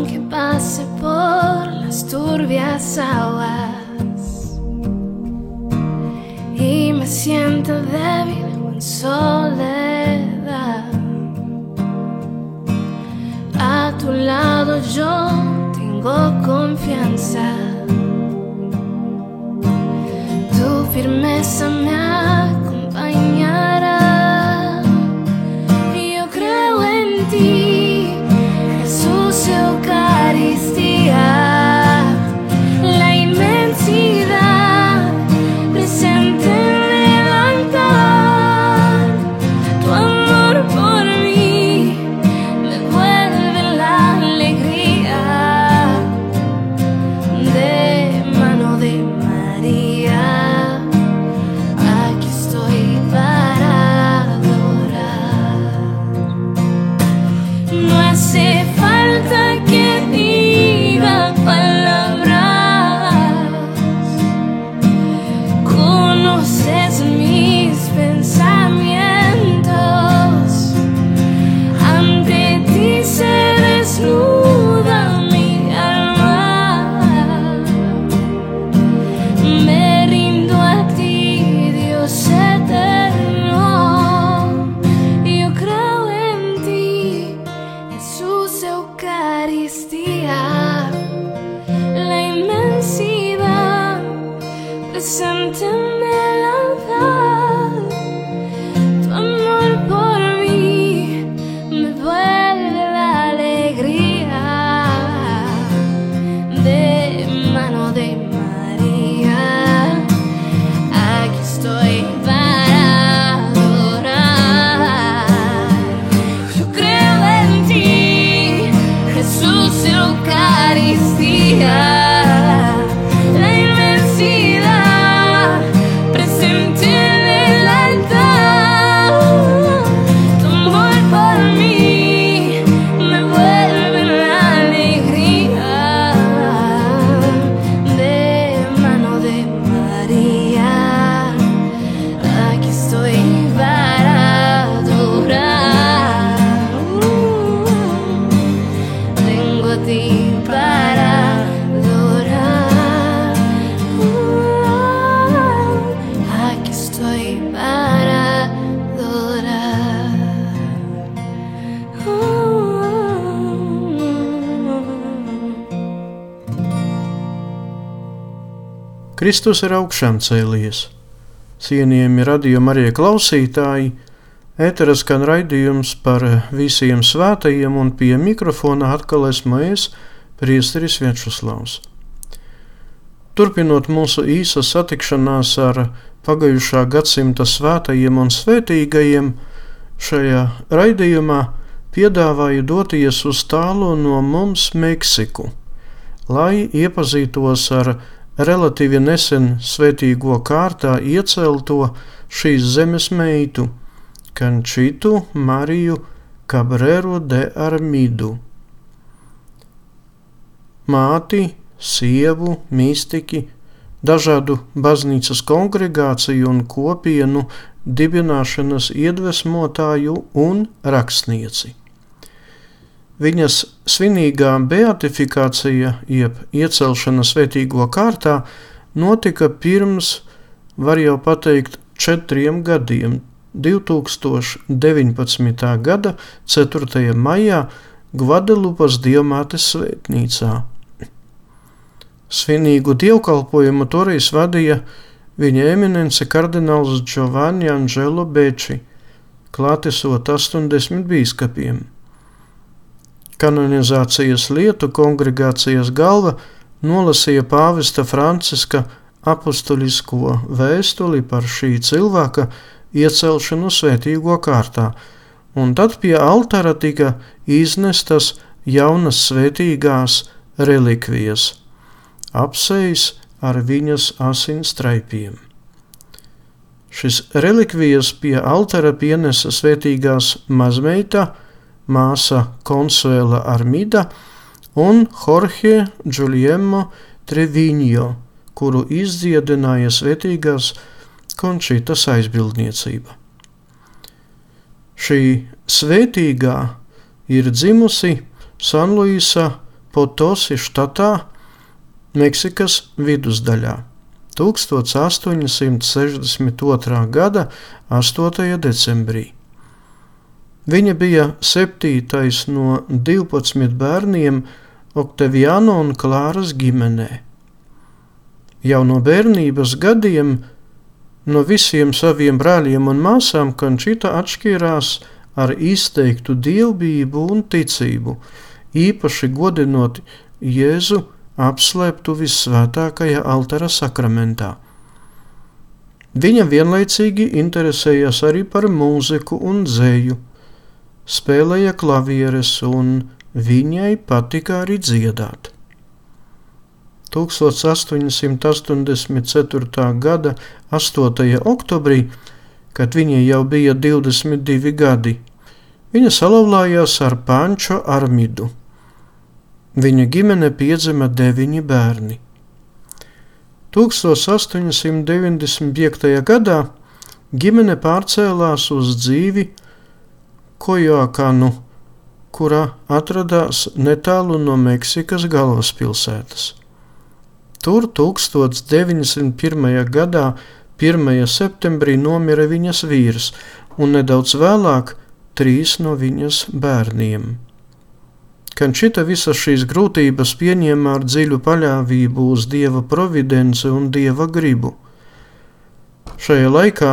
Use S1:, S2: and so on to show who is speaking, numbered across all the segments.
S1: Aunque pase por las turbias aguas y me siento débil en soledad, a tu lado yo tengo confianza. Tu firmeza me
S2: Kristus ir augšām cēlies. Cienījami radījumi arī klausītāji, ētera skan raidījums par visiem svētajiem, un pie mikrofona atkal esmu es, Priesteris Viečuslavs. Turpinot mūsu īsa satikšanās ar pagājušā gadsimta svētajiem un svētīgajiem, šajā raidījumā piedāvāju doties uz tālu no mums Meksiku, lai iepazītos ar relatīvi nesen svētīgo kārtā iecelto šīs zemes meitu, Kančitu Mariju Cabrero de Armidu. Māti, sievu, mīstiki, dažādu baznīcas kongregāciju un kopienu dibināšanas iedvesmotāju un rakstnieci. Viņas svinīgā beatifikācija, jeb iecelšana svētīgo kārtā, notika pirms, var jau pateikt, četriem gadiem, 2019. gada 4. maijā Gvadelupas diamātes svētnīcā. Svinīgu dievkalpojumu toreiz vadīja viņa eminence kardināls Giovanni Angelo Beči, klātesot 80 bīskapiem. Kanonizācijas lietu kongregācijas galva nolasīja pāvesta Franciska apustulisko vēstuli par šī cilvēka iecelšanu svētīgo kārtā, un tad pie altāra tika iznestas jaunas svētīgās relikvijas, apsejas ar viņas asins traipiem. Šis relikvijas pie altāra pienesa svētīgās mazmeita, māsa Konsuela Armida un Jorge Giuliemo Treviņo, kuru izdziedināja svētīgās Končitas aizbildniecība. Šī svētīgā ir dzimusi Sanluisa Potosi štatā, Meksikas vidusdaļā 1862. gada 8. decembrī. Viņa bija septītais no 12 bērniem Oktaviāna un Klāras ģimenē. Jau no bērnības gadiem no visiem saviem brāļiem un māsām Končita atšķirās ar izteiktu dievbijību un ticību, īpaši godinot Jēzu apslēptu visvētākajā altara sakramentā. Viņa vienlaicīgi interesējās arī par mūziku un dzēju spēlēja klavieres, un viņai patika arī dziedāt. 1884. gada 8. oktobrī, kad viņai jau bija 22 gadi, viņa salauzījās ar Pančo Armidu. Viņa ģimene piedzima deviņi bērni. 1895. gadā ģimene pārcēlās uz dzīvi Kojoakanu, kura atradās netālu no Meksikas galvaspilsētas. Tur 1901. gadā 1. septembrī nomira viņas vīrs, un nedaudz vēlāk trīs no viņas bērniem. Kančita visas šīs grūtības pieņēma ar dziļu paļāvību uz dieva providenci un dieva gribu. Šajā laikā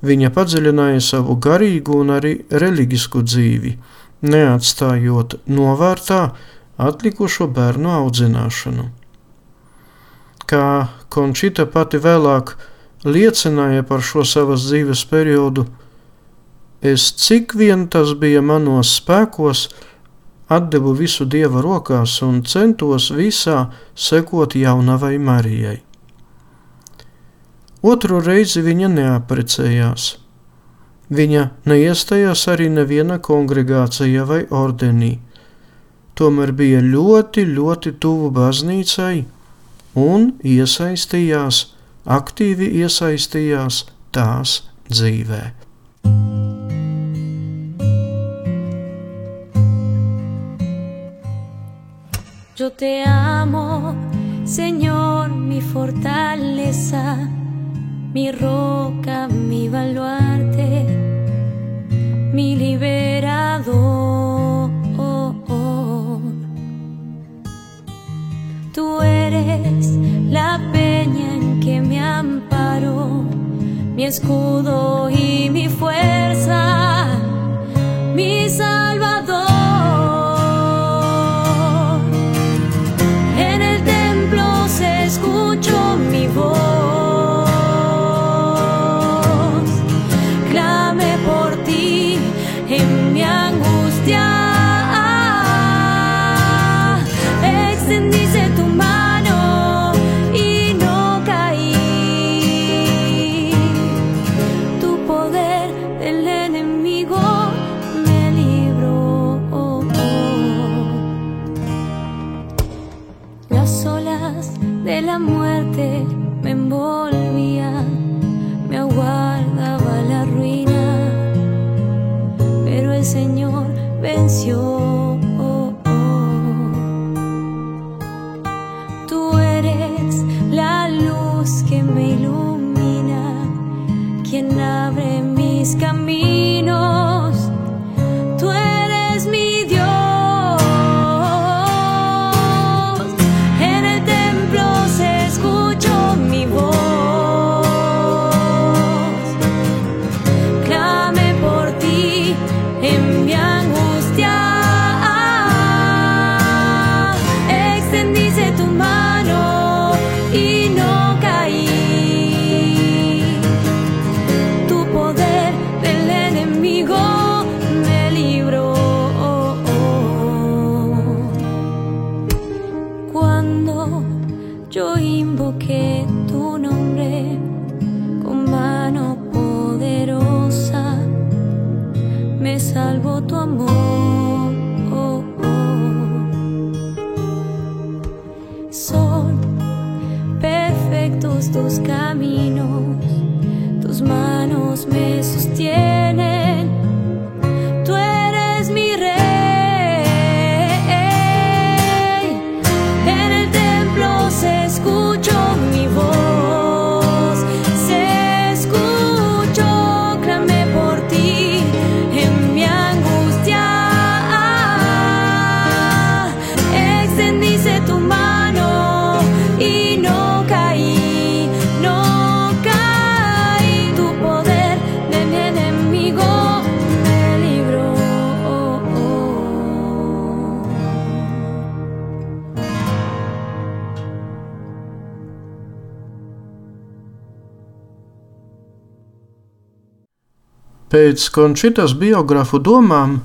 S2: Viņa padziļināja savu garīgu un arī reliģisku dzīvi, neatstājot novārtā atlikušo bērnu audzināšanu. Kā Končita pati vēlāk liecināja par šo savas dzīves periodu, es cik vien tas bija manos spēkos, atdevu visu dieva rokās un centos visā sekot jaunavai Marijai. Otru reizi viņa neaprecējās. Viņa neiestājās arī neviena kongregācija vai ordenī. Tomēr bija ļoti, ļoti tuvu baznīcai un iesaistījās, aktīvi iesaistījās tās dzīvē.
S3: Yo te amo, Señor, mi fortaleza. Mi roca, mi baluarte, mi liberador. Tú eres la peña en que me amparo, mi escudo y mi fuerza,
S2: Pēc Končitas biografu domām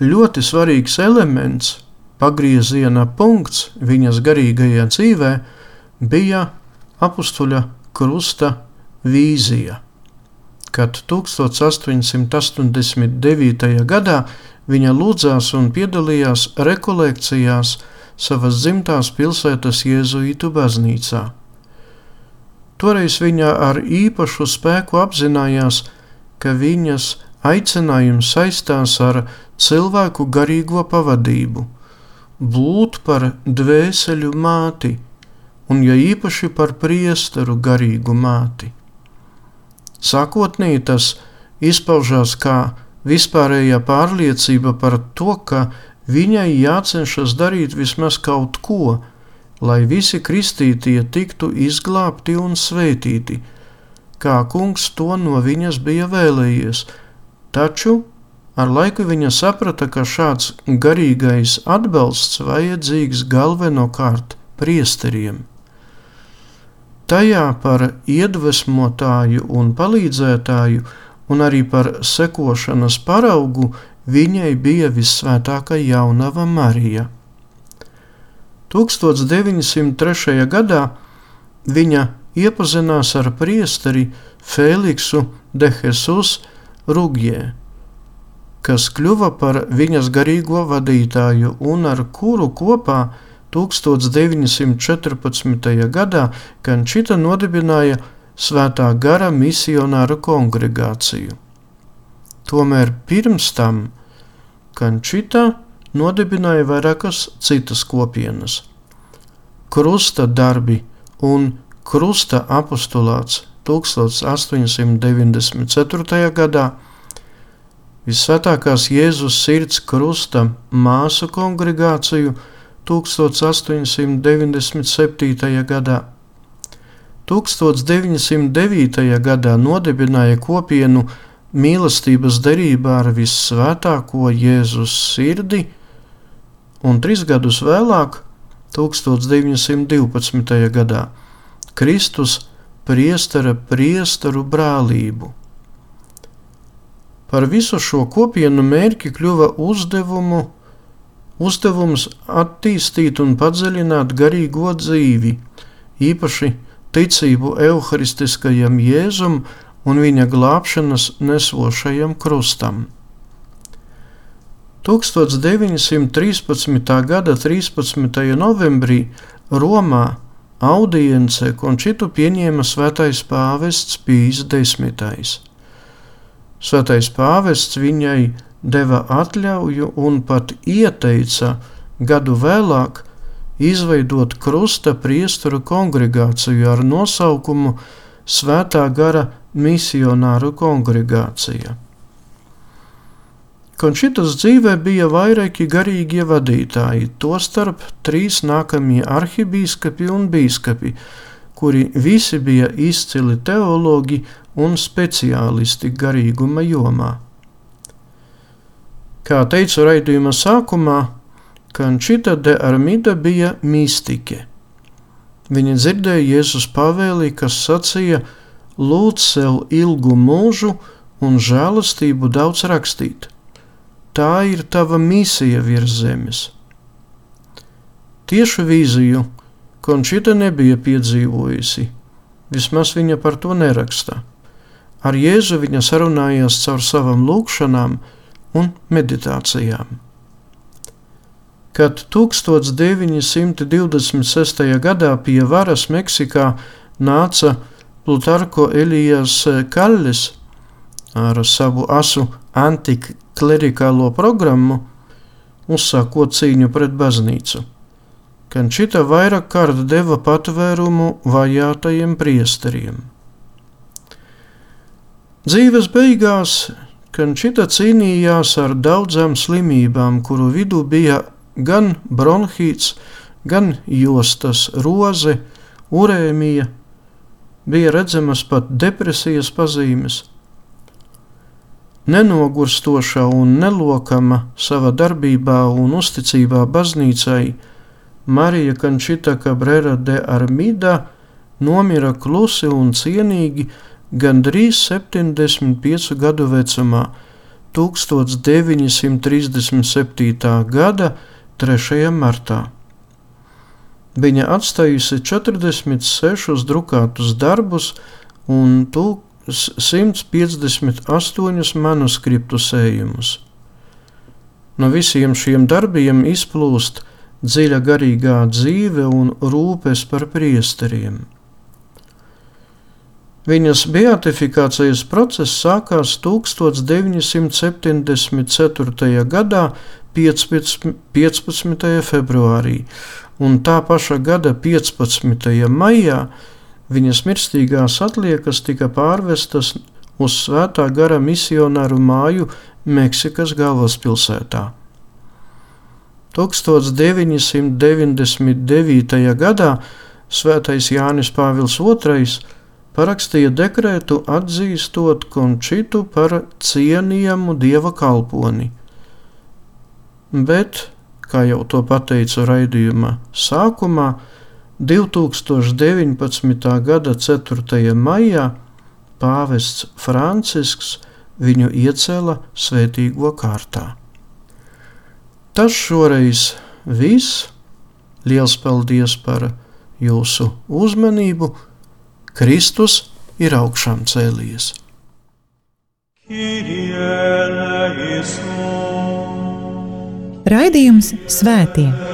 S2: ļoti svarīgs elements, pagrieziena punkts viņas garīgajā dzīvē bija apstuļa krusta vīzija. Kad 1889. gadā viņa lūdzās un piedalījās rekolekcijās savas dzimtās pilsētas Jēzuītu baznīcā. Toreiz viņa ar īpašu spēku apzinājās, ka viņas aicinājums saistās ar cilvēku garīgo pavadību, būt par dvēseļu māti, un ja īpaši par priesteru garīgu māti. Sākotnēji tas izpaužās kā vispārējā pārliecība par to, ka viņai jācenšas darīt vismaz kaut ko, lai visi kristītie tiktu izglābti un svētīti, kā kungs to no viņas bija vēlējies, taču ar laiku viņa saprata, ka šāds garīgais atbalsts vajadzīgs galvenokārt priesteriem. Tajā par iedvesmotāju un palīdzētāju un arī par sekošanas paraugu viņai bija visvētākā jaunava Marija. 1903. gadā viņa iepazinās ar priesteri Feliksu de Jesus Rugjē, kas kļuva par viņas garīgo vadītāju un ar kuru kopā 1914. gadā Kančita nodibināja Svētā gara misionāru kongregāciju. Tomēr pirms tam Kančita nodibināja vairākas citas kopienas. Krusta darbi un Krusta apostulāts 1894. gadā, Visvētākās Jēzus sirds krusta māsu kongregāciju 1897. gadā. 1909. gadā nodibināja kopienu mīlestības derībā ar visvētāko Jēzus sirdi, un trīs gadus vēlāk, 1912. gadā, Kristus priestera priesteru brālību. Par visu šo kopienu mērķi kļuva uzdevumu, uzdevums attīstīt un padziļināt garīgo dzīvi, īpaši ticību evaharistiskajam Jēzum un viņa glābšanas nesošajam krustam. 1913. gada 13. novembrī Romā audience Končitu pieņēma svētais pāvests Pīs desmitais. Svētais pāvests viņai deva atļauju un pat ieteica gadu vēlāk izveidot krusta priesteru kongregāciju ar nosaukumu Svētā gara misionāru kongregācija. Končitas dzīvē bija vairāki garīgie vadītāji, tostarp trīs nākamie arhibīskapi un bīskapi, kuri visi bija izcili teologi un speciālisti garīguma jomā. Kā teicu raidījuma sākumā, Kančita de Armida bija mistike. Viņa dzirdēja Jēzus pavēli, kas sacīja: Lūdz sev ilgu mūžu un žēlastību daudz rakstīt. Tā ir tava misija virs zemes. Tiešu vīziju Končita nebija piedzīvojusi, vismaz viņa par to neraksta. Ar Jēzu viņa sarunājās caur savām lūgšanām un meditācijām. Kad 1926. gadā pie varas Meksikā nāca Plutarko Elijas Kallis ar savu asu antiklerikālo programmu, uzsākot cīņu pret baznīcu. Kančita vairāk kārt deva patvērumu vajātajiem priesteriem. Dzīves beigās Kančita cīnījās ar daudzām slimībām, kuru vidū bija gan bronhīts, gan jostas, roze, urēmija, bija redzamas pat depresijas pazīmes. Nenogurstoša un nelokama savā darbībā un uzticībā baznīcai, Marija Kančita Cabrera de Armida nomira klusi un cienīgi gandrīz 75 gadu vecumā, 1937. gada 3. martā. Viņa atstājusi 46 drukātus darbus un 158 manuskriptu sējumus. No visiem šiem darbiem izplūst dziļa garīgā dzīve un rūpes par priesteriem. Viņas beatifikācijas process sākās 1974. gadā 15, 15. februārī, un tā paša gada 15. maijā viņas mirstīgās atliekas tika pārvestas uz Svētā gara misionāru māju Meksikas galvaspilsētā. 1999. gadā Svētais Jānis Pāvils II parakstīja dekrētu atzīstot Končitu par cienījamu dieva kalponi bet, kā jau to pateicu raidījuma sākumā, 2019. gada 4. maijā pāvests Francisks viņu iecēla svētīgo kārtā. Tas šoreiz viss. Liels paldies par jūsu uzmanību! Kristus ir augšām cēlies!
S4: Kyrie eleison.
S5: Raidījums Svētie.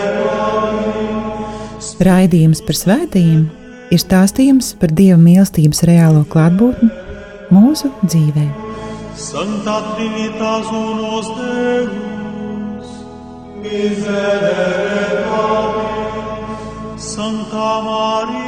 S5: Raidījums par svētījumiem ir stāstījums par Dieva mīlestības reālo klātbūtni mūsu dzīvē.
S4: Santa Trinitas unos Deus, miserere Santa Maria.